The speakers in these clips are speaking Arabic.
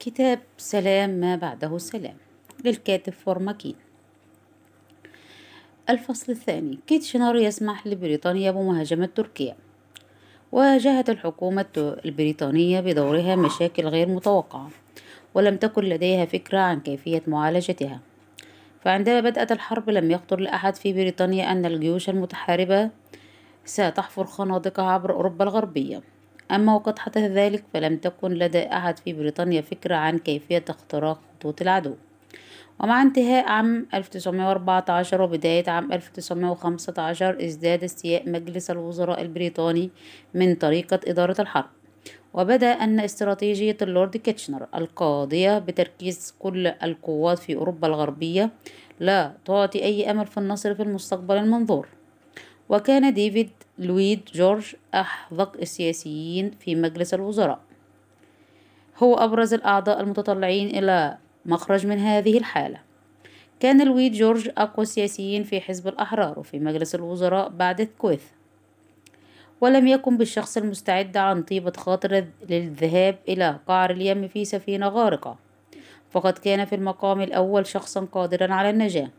كتاب سلام ما بعده سلام للكاتب فورماكين. الفصل الثاني كيتشنر يسمح لبريطانيا بمهاجمة تركيا. واجهت الحكومة البريطانية بدورها مشاكل غير متوقعة ولم تكن لديها فكرة عن كيفية معالجتها. فعندما بدأت الحرب لم يخطر لأحد في بريطانيا أن الجيوش المتحاربة ستحفر خنادقها عبر أوروبا الغربية. أما وقد حدث ذلك فلم تكن لدى أحد في بريطانيا فكرة عن كيفية اختراق خطوط العدو. ومع انتهاء عام 1914 وبداية عام 1915 ازداد استياء مجلس الوزراء البريطاني من طريقة إدارة الحرب. وبدا أن استراتيجية اللورد كيتشنر القاضية بتركيز كل القوات في أوروبا الغربية لا تعطي أي أمل في النصر في المستقبل المنظور. وكان ديفيد لويد جورج أحذق السياسيين في مجلس الوزراء. هو أبرز الأعضاء المتطلعين إلى مخرج من هذه الحالة. كان لويد جورج أقوى السياسيين في حزب الأحرار وفي مجلس الوزراء بعد أسكويث ولم يكن بالشخص المستعد عن طيبة خاطر للذهاب إلى قعر اليم في سفينة غارقة. فقد كان في المقام الأول شخصا قادرا على النجاة.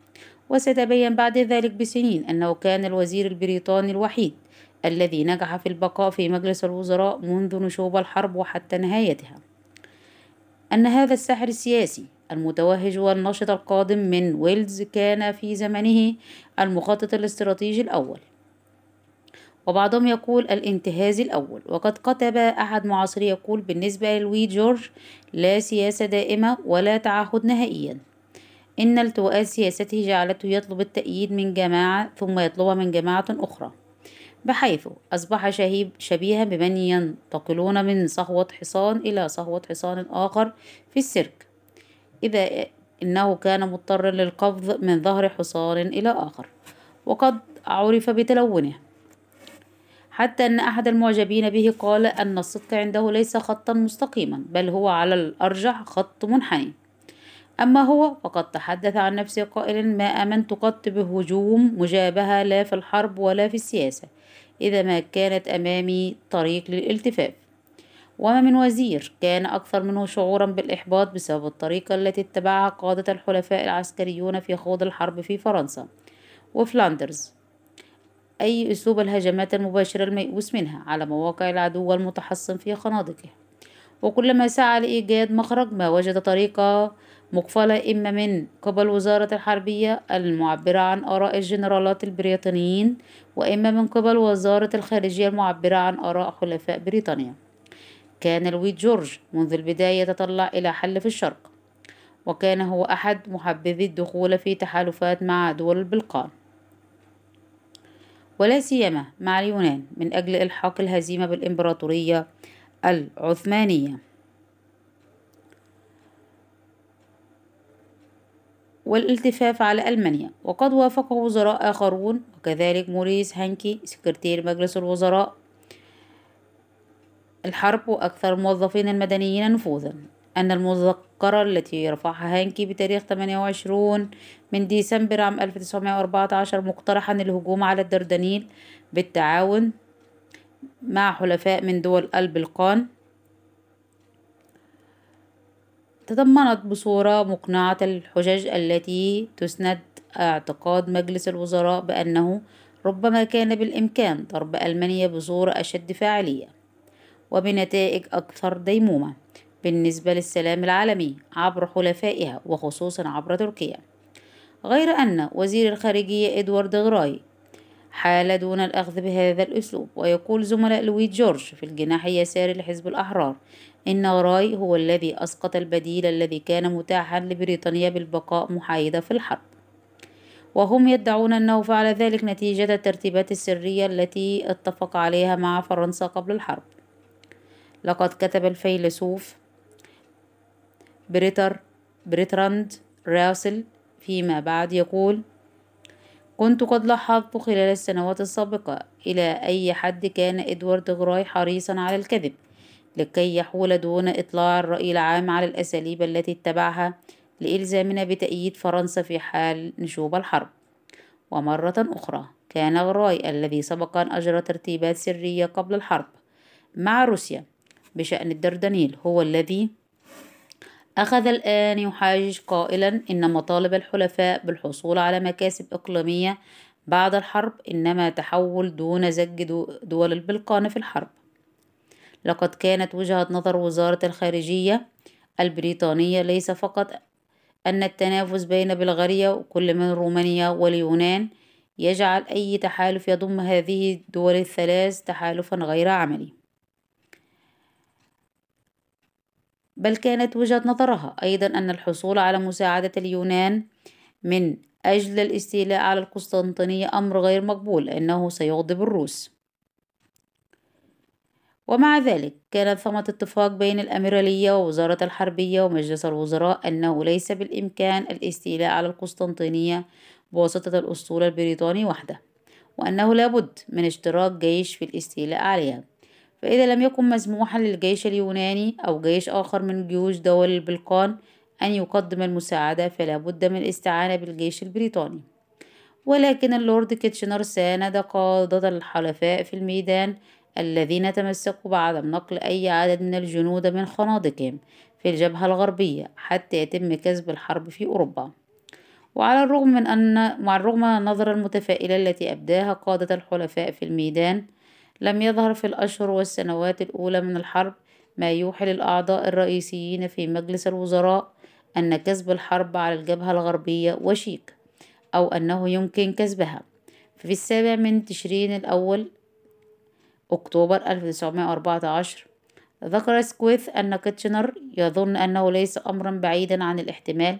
وستبين بعد ذلك بسنين أنه كان الوزير البريطاني الوحيد الذي نجح في البقاء في مجلس الوزراء منذ نشوب الحرب وحتى نهايتها. أن هذا الساحر السياسي المتوهج والنشط القادم من ويلز كان في زمنه المخطط الاستراتيجي الأول. وبعضهم يقول الانتهاز الأول. وقد كتب أحد معاصري يقول بالنسبة للوي جورج لا سياسة دائمة ولا تعهد نهائيا. إن التواءات سياسته جعلته يطلب التأييد من جماعة ثم يطلبها من جماعة أخرى. بحيث أصبح شهيب شبيها بمن ينتقلون من صهوة حصان إلى صهوة حصان آخر في السيرك. إذا إنه كان مضطرا للقفز من ظهر حصان إلى آخر. وقد عرف بتلونه. حتى أن أحد المعجبين به قال أن الصدق عنده ليس خطا مستقيما بل هو على الأرجح خط منحني. أما هو فقد تحدث عن نفسه قائلا ما آمنت قط بهجوم مجابهة لا في الحرب ولا في السياسة. إذا ما كانت أمامي طريق للالتفاف. وما من وزير كان أكثر منه شعورا بالإحباط بسبب الطريقة التي اتبعها قادة الحلفاء العسكريون في خوض الحرب في فرنسا وفلاندرز. أي أسلوب الهجمات المباشرة الميؤوس منها على مواقع العدو المتحصن في خنادقه. وكلما سعى لإيجاد مخرج ما وجد طريقة مقفلة إما من قبل وزارة الحربية المعبرة عن آراء الجنرالات البريطانيين وإما من قبل وزارة الخارجية المعبرة عن آراء حلفاء بريطانيا. كان لويد جورج منذ البداية يتطلع إلى حل في الشرق وكان هو أحد محبذي الدخول في تحالفات مع دول البلقان. ولا سيما مع اليونان من أجل إلحاق الهزيمة بالإمبراطورية العثمانية. والالتفاف على ألمانيا. وقد وافقه وزراء آخرون وكذلك موريس هانكي سكرتير مجلس الوزراء. الحرب وأكثر الموظفين المدنيين نفوذا. أن المذكرة التي رفعها هانكي بتاريخ 28 من ديسمبر عام 1914 مقترحا الهجوم على الدردنيل بالتعاون مع حلفاء من دول البلقان تضمنت بصورة مقنعة الحجج التي تسند اعتقاد مجلس الوزراء بأنه ربما كان بالإمكان ضرب ألمانيا بصورة أشد فاعلية وبنتائج أكثر ديمومة بالنسبة للسلام العالمي عبر حلفائها وخصوصا عبر تركيا. غير أن وزير الخارجية إدوارد غراي حال دون الأخذ بهذا الأسلوب ويقول زملاء لويد جورج في الجناح اليساري لحزب الأحرار إن غراي هو الذي أسقط البديل الذي كان متاحا لبريطانيا بالبقاء محايدة في الحرب. وهم يدعون أنه فعل ذلك نتيجة الترتيبات السرية التي اتفق عليها مع فرنسا قبل الحرب. لقد كتب الفيلسوف بريتر بريتراند راسل فيما بعد يقول كنت قد لاحظت خلال السنوات السابقة إلى أي حد كان إدوارد غراي حريصا على الكذب. لكي يحول دون إطلاع الرأي العام على الأساليب التي اتبعها لإلزامنا بتأييد فرنسا في حال نشوب الحرب. ومرة أخرى كان غراي الذي سبق أن أجرى ترتيبات سرية قبل الحرب مع روسيا بشأن الدردنيل هو الذي أخذ الآن يحاجج قائلا إن مطالب الحلفاء بالحصول على مكاسب إقليمية بعد الحرب إنما تحول دون زج دول البلقان في الحرب. لقد كانت وجهة نظر وزارة الخارجية البريطانية ليس فقط أن التنافس بين بلغاريا وكل من رومانيا واليونان يجعل أي تحالف يضم هذه الدول الثلاث تحالفا غير عملي. بل كانت وجهة نظرها أيضا أن الحصول على مساعدة اليونان من أجل الاستيلاء على القسطنطينية أمر غير مقبول لأنه سيغضب الروس. ومع ذلك كان ثمة اتفاق بين الأميرالية ووزارة الحربية ومجلس الوزراء أنه ليس بالإمكان الاستيلاء على القسطنطينية بواسطة الأسطول البريطاني وحده وأنه لابد من اشتراك جيش في الاستيلاء عليها. فإذا لم يكن مسموحا للجيش اليوناني أو جيش آخر من جيوش دول البلقان أن يقدم المساعدة فلا بد من الاستعانة بالجيش البريطاني. ولكن اللورد كيتشنر ساند قادة الحلفاء في الميدان الذين تمسكوا بعدم نقل أي عدد من الجنود من خنادقهم في الجبهة الغربية حتى يتم كسب الحرب في أوروبا. وعلى الرغم من أن مع الرغم من النظرة المتفائلة التي أبداها قادة الحلفاء في الميدان لم يظهر في الأشهر والسنوات الأولى من الحرب ما يوحي للأعضاء الرئيسيين في مجلس الوزراء أن كسب الحرب على الجبهة الغربية وشيك أو أنه يمكن كسبها. في السابع من تشرين الأول أكتوبر 1914 ذكر أسكويث أن كيتشنر يظن أنه ليس أمرا بعيدا عن الاحتمال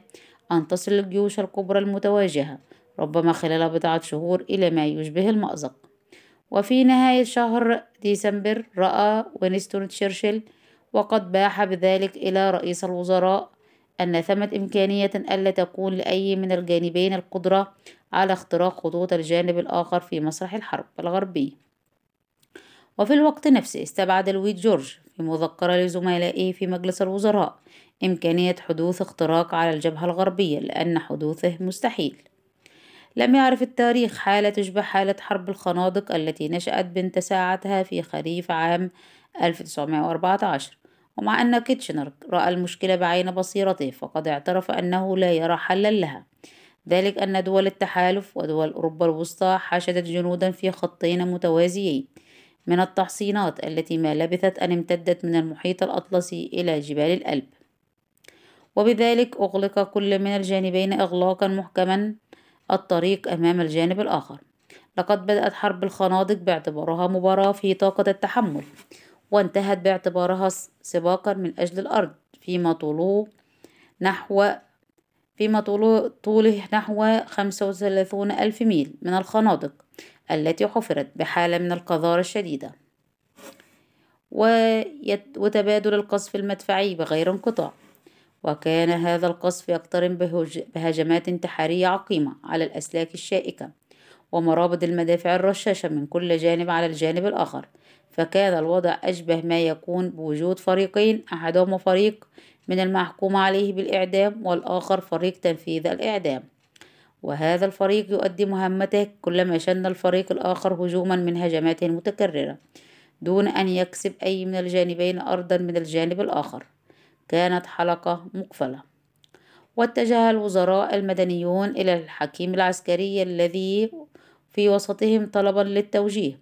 أن تصل الجيوش الكبرى المتواجهة ربما خلال بضعة شهور إلى ما يشبه المأزق. وفي نهاية شهر ديسمبر رأى وينستون تشرشل وقد باح بذلك إلى رئيس الوزراء أن ثمة إمكانية ألا تكون لأي من الجانبين القدرة على اختراق خطوط الجانب الآخر في مسرح الحرب الغربي. وفي الوقت نفسه استبعد لويد جورج في مذكرة لزملائه في مجلس الوزراء إمكانية حدوث اختراق على الجبهة الغربية لأن حدوثه مستحيل. لم يعرف التاريخ حالة تشبه حالة حرب الخنادق التي نشأت بنت ساعتها في خريف عام 1914 ومع أن كيتشنر رأى المشكلة بعين بصيرته فقد اعترف أنه لا يرى حلا لها. ذلك أن دول التحالف ودول أوروبا الوسطى حشدت جنودا في خطين متوازيين. من التحصينات التي ما لبثت أن امتدت من المحيط الأطلسي إلى جبال الألب. وبذلك أغلق كل من الجانبين إغلاقا محكما الطريق أمام الجانب الآخر. لقد بدأت حرب الخنادق باعتبارها مباراة في طاقة التحمل وانتهت باعتبارها سباقا من أجل الأرض فيما طوله نحو فيما طوله, طوله نحو خمسة وثلاثون ألف ميل من الخنادق. التي حفرت بحالة من القذارة الشديدة. وتبادل القصف المدفعي بغير انقطاع. وكان هذا القصف يقترن بهجمات انتحارية عقيمة على الأسلاك الشائكة ومرابط المدافع الرشاشة من كل جانب على الجانب الآخر. فكان الوضع أشبه ما يكون بوجود فريقين أحدهما فريق من المحكوم عليه بالإعدام والآخر فريق تنفيذ الإعدام. وهذا الفريق يؤدي مهمته كلما شن الفريق الآخر هجوما من هجماته المتكررة دون أن يكسب أي من الجانبين أرضا من الجانب الآخر. كانت حلقة مقفلة. واتجه الوزراء المدنيون إلى الحكيم العسكري الذي في وسطهم طلبا للتوجيه.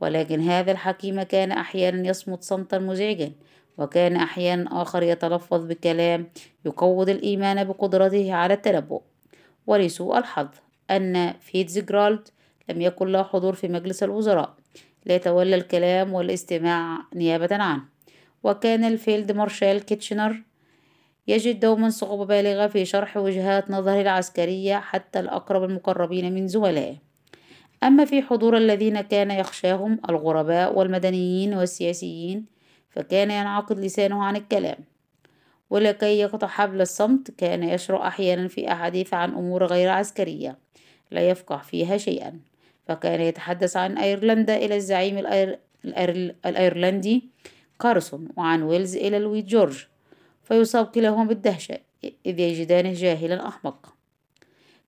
ولكن هذا الحكيم كان أحيانا يصمت صمتا مزعجا وكان أحيانا آخر يتلفظ بكلام يقوض الإيمان بقدرته على التنبؤ. ولسوء الحظ أن فيتزجرالد لم يكن له حضور في مجلس الوزراء ليتولى الكلام والاستماع نيابة عنه وكان الفيلد مارشال كيتشنر يجد دوما صعوبة بالغة في شرح وجهات نظره العسكرية حتى الأقرب المقربين من زملائه. أما في حضور الذين كان يخشاهم الغرباء والمدنيين والسياسيين فكان ينعقد لسانه عن الكلام. ولكي يقطع حبل الصمت كان يشرع أحيانا في أحاديث عن أمور غير عسكرية لا يفقه فيها شيئا. فكان يتحدث عن أيرلندا إلى الزعيم الأير... الأير... الأيرلندي كارسون وعن ويلز إلى لوي جورج فيصاب كلاهما بالدهشة إذ يجدانه جاهلا أحمق.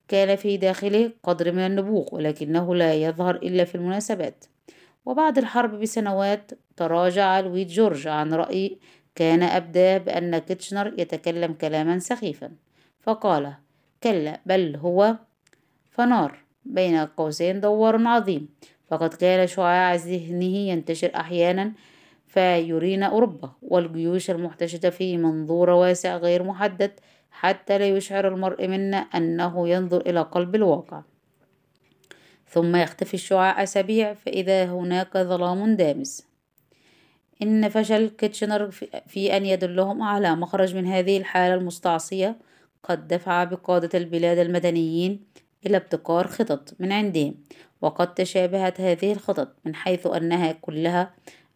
كان في داخله قدر من النبوغ ولكنه لا يظهر إلا في المناسبات. وبعد الحرب بسنوات تراجع لوي جورج عن رأي كان أبدى بأن كيتشنر يتكلم كلاما سخيفا فقال كلا بل هو فنار بين قوسين دوار عظيم فقد كان شعاع ذهنه ينتشر أحيانا فيرينا أوروبا والجيوش المحتشدة في منظور واسع غير محدد حتى لا يشعر المرء منا أنه ينظر إلى قلب الواقع. ثم يختفي الشعاع أسابيع فإذا هناك ظلام دامس. إن فشل كيتشنر في أن يدلهم على مخرج من هذه الحالة المستعصية قد دفع بقادة البلاد المدنيين إلى ابتكار خطط من عندهم وقد تشابهت هذه الخطط من حيث أنها كلها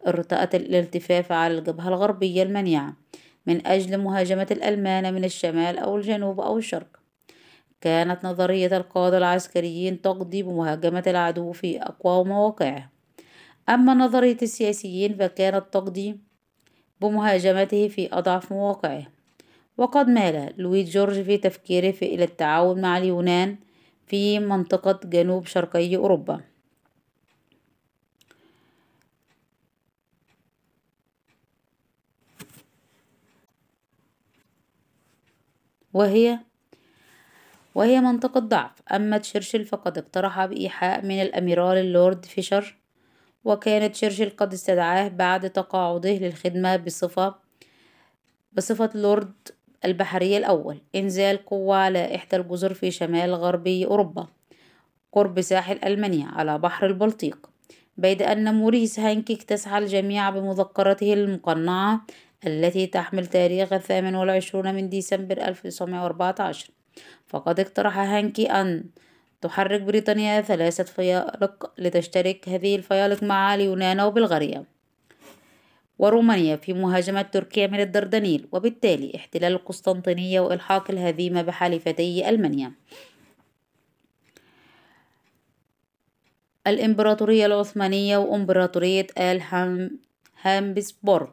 ارتأت الالتفاف على الجبهة الغربية المنيعة من أجل مهاجمة الألمان من الشمال أو الجنوب أو الشرق. كانت نظرية القادة العسكريين تقضي بمهاجمة العدو في أقوى مواقعه. أما نظرية السياسيين فكانت تقضي بمهاجمته في أضعف مواقعه. وقد مال لويس جورج في تفكيره في إلى التعاون مع اليونان في منطقة جنوب شرقي أوروبا. وهي وهي منطقة ضعف. أما تشرشل فقد اقترح بإيحاء من الأميرال اللورد فيشر وكانت تشرشل قد استدعاه بعد تقاعده للخدمة بصفة بصفة لورد البحرية الأول. إنزال قوة على إحدى الجزر في شمال غربي أوروبا. قرب ساحل ألمانيا على بحر البلطيق. بيد أن موريس هانكي اكتسح الجميع بمذكرته المقنعة التي تحمل تاريخ الثامن والعشرون من ديسمبر 1914 فقد اقترح هانكي أن تحرك بريطانيا ثلاثة فيالق لتشترك هذه الفيالق مع اليونان وبلغاريا ورومانيا في مهاجمة تركيا من الدردنيل وبالتالي احتلال القسطنطينية وإلحاق الهزيمة بحليفتي ألمانيا. الإمبراطورية العثمانية وإمبراطورية آل هامبسبورغ.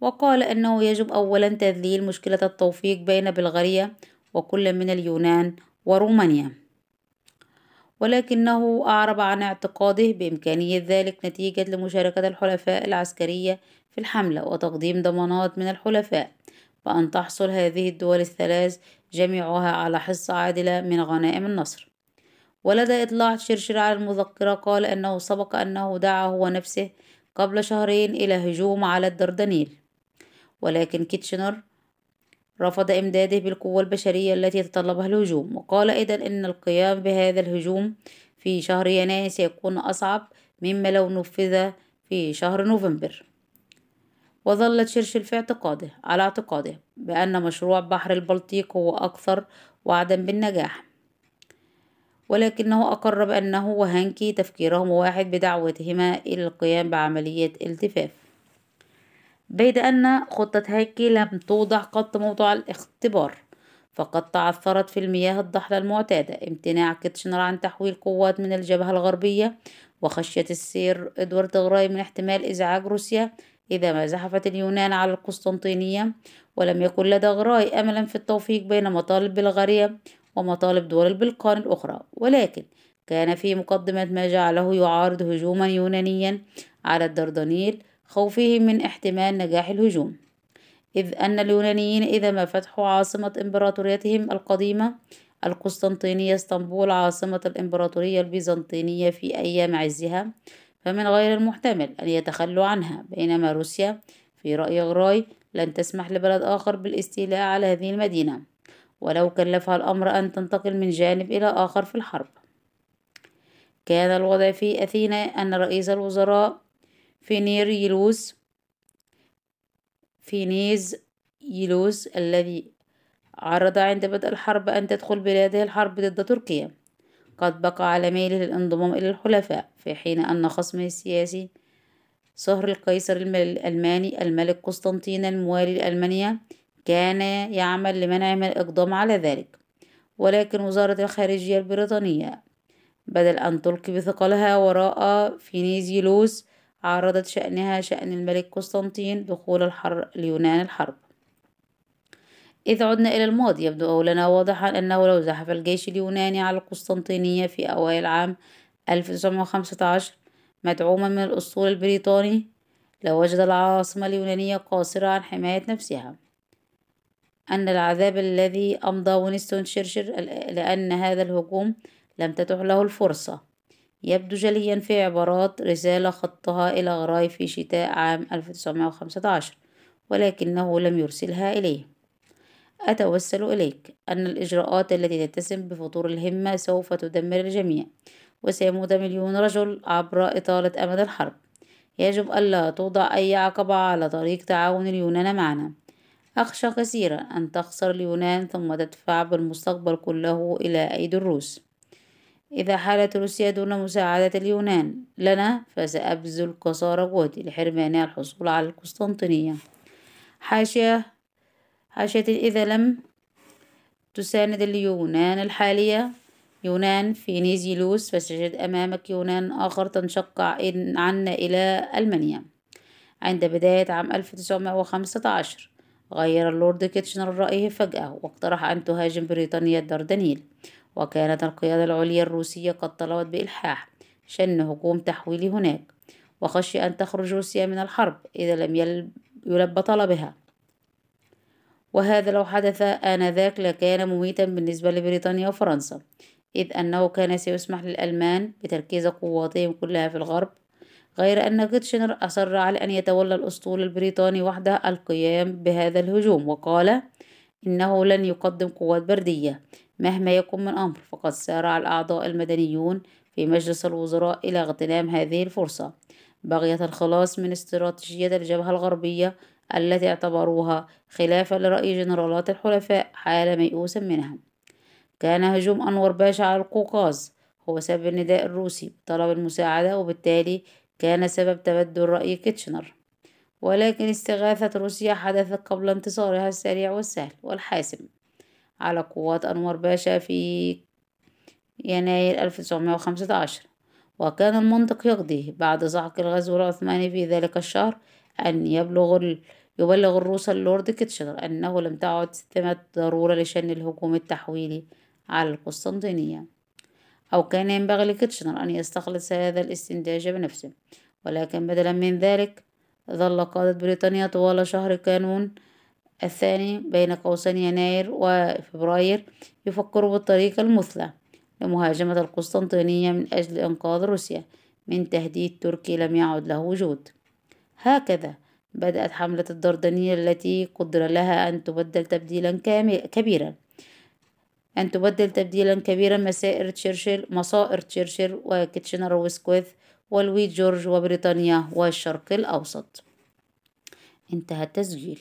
وقال أنه يجب أولا تذليل مشكلة التوفيق بين بلغاريا وكل من اليونان ورومانيا. ولكنه أعرب عن اعتقاده بإمكانية ذلك نتيجة لمشاركة الحلفاء العسكرية في الحملة وتقديم ضمانات من الحلفاء. بأن تحصل هذه الدول الثلاث جميعها على حصة عادلة من غنائم النصر. ولدى إطلاع تشرشر على المذكرة قال أنه سبق أنه دعا هو نفسه قبل شهرين إلى هجوم على الدردنيل. ولكن كيتشنر رفض إمداده بالقوة البشرية التي يتطلبها الهجوم وقال أيضا أن القيام بهذا الهجوم في شهر يناير سيكون أصعب مما لو نفذ في شهر نوفمبر. وظل تشرشل في اعتقاده على اعتقاده بأن مشروع بحر البلطيق هو أكثر وعدا بالنجاح. ولكنه أقر بأنه وهانكي تفكيرهم واحد بدعوتهما إلى القيام بعملية التفاف. بيد أن خطة هانكي لم توضع قط موضوع الاختبار فقد تعثرت في المياه الضحلة المعتادة امتناع كيتشنر عن تحويل قوات من الجبهة الغربية وخشية السير إدوارد غراي من احتمال إزعاج روسيا إذا ما زحفت اليونان على القسطنطينية. ولم يكن لدى غراي أملا في التوفيق بين مطالب بلغاريا ومطالب دول البلقان الأخرى. ولكن كان في مقدمة ما جعله يعارض هجوما يونانيا على الدردنيل خوفه من احتمال نجاح الهجوم. إذ أن اليونانيين إذا ما فتحوا عاصمة إمبراطوريتهم القديمة القسطنطينية إسطنبول عاصمة الإمبراطورية البيزنطينية في أيام عزها فمن غير المحتمل أن يتخلوا عنها. بينما روسيا في رأي غراي لن تسمح لبلد آخر بالاستيلاء على هذه المدينة. ولو كلفها الأمر أن تنتقل من جانب إلى آخر في الحرب. كان الوضع في أثينا أن رئيس الوزراء فينيريلوس فينيزيلوس الذي عرض عند بدء الحرب أن تدخل بلاده الحرب ضد تركيا. قد بقى على ميله للانضمام إلى الحلفاء في حين أن خصمه السياسي صهر القيصر الألماني الملك قسطنطين الموالي لألمانيا كان يعمل لمنع من الإقدام على ذلك. ولكن وزارة الخارجية البريطانية بدل أن تلقي بثقلها وراء فينيزيلوس عارضت شأنها شأن الملك قسطنطين دخول الحر اليونان الحرب. إذ عدنا إلى الماضي يبدو لنا واضحا أنه لو زحف الجيش اليوناني على القسطنطينية في أوائل عام 1915 مدعوما من الأسطول البريطاني لوجد العاصمة اليونانية قاصرة عن حماية نفسها. أن العذاب الذي أمضى وينستون تشرشل لأن هذا الهجوم لم تتح له الفرصة. يبدو جليا في عبارات رسالة خطها إلى غراي في شتاء عام 1915 ولكنه لم يرسلها إليه. أتوسل إليك أن الإجراءات التي تتسم بفطور الهمة سوف تدمر الجميع وسيموت مليون رجل عبر إطالة أمد الحرب. يجب ألا توضع أي عقبة على طريق تعاون اليونان معنا. أخشى كثيرا أن تخسر اليونان ثم تدفع بالمستقبل كله إلى أيدي الروس. إذا حالت روسيا دون مساعدة اليونان لنا فسأبذل قصارى جهدي لحرمانها الحصول على القسطنطينية. حاشية حاشية إذا لم تساند اليونان الحالية يونان فينيزيلوس فستجد أمامك يونان آخر تنشق عنا إلى ألمانيا. عند بداية عام 1915 غير اللورد كيتشنر رأيه فجأة واقترح أن تهاجم بريطانيا الدردنيل وكانت القيادة العليا الروسية قد طلبت بإلحاح شن هجوم تحويلي هناك وخشي أن تخرج روسيا من الحرب إذا لم يلبى طلبها. وهذا لو حدث آنذاك لكان مميتا بالنسبة لبريطانيا وفرنسا إذ أنه كان سيسمح للألمان بتركيز قواتهم كلها في الغرب غير أن كيتشنر أصر على أن يتولى الأسطول البريطاني وحده القيام بهذا الهجوم وقال إنه لن يقدم قوات بردية مهما يكن من أمر فقد سارع الأعضاء المدنيون في مجلس الوزراء إلى اغتنام هذه الفرصة. بغية الخلاص من استراتيجية الجبهة الغربية التي اعتبروها خلافا لرأي جنرالات الحلفاء حال ميؤوسا منها. كان هجوم أنور باشا على القوقاز هو سبب النداء الروسي بطلب المساعدة وبالتالي كان سبب تبدل رأي كيتشنر. ولكن استغاثة روسيا حدثت قبل انتصارها السريع والسهل والحاسم. على قوات أنور باشا في يناير 1915 وكان المنطق يقضي بعد سحق الغزو العثماني في ذلك الشهر أن يبلغ يبلغ الروس اللورد كيتشنر أنه لم تعد ثمة ضرورة لشن الهجوم التحويلي على القسطنطينية. أو كان ينبغي لكيتشنر أن يستخلص هذا الاستنتاج بنفسه. ولكن بدلا من ذلك ظل قادة بريطانيا طوال شهر كانون الثاني بين قوسين يناير وفبراير يفكروا بالطريقة المثلى لمهاجمة القسطنطينية من أجل إنقاذ روسيا. من تهديد تركي لم يعد له وجود. هكذا بدأت حملة الدردنيل التي قدر لها أن تبدل تبديلا كبيرا. أن تبدل تبديلا كبيرا مسائر تشرشل مصائر تشرشل وكيتشنر وسكويث ولويد جورج وبريطانيا والشرق الأوسط. انتهى التسجيل.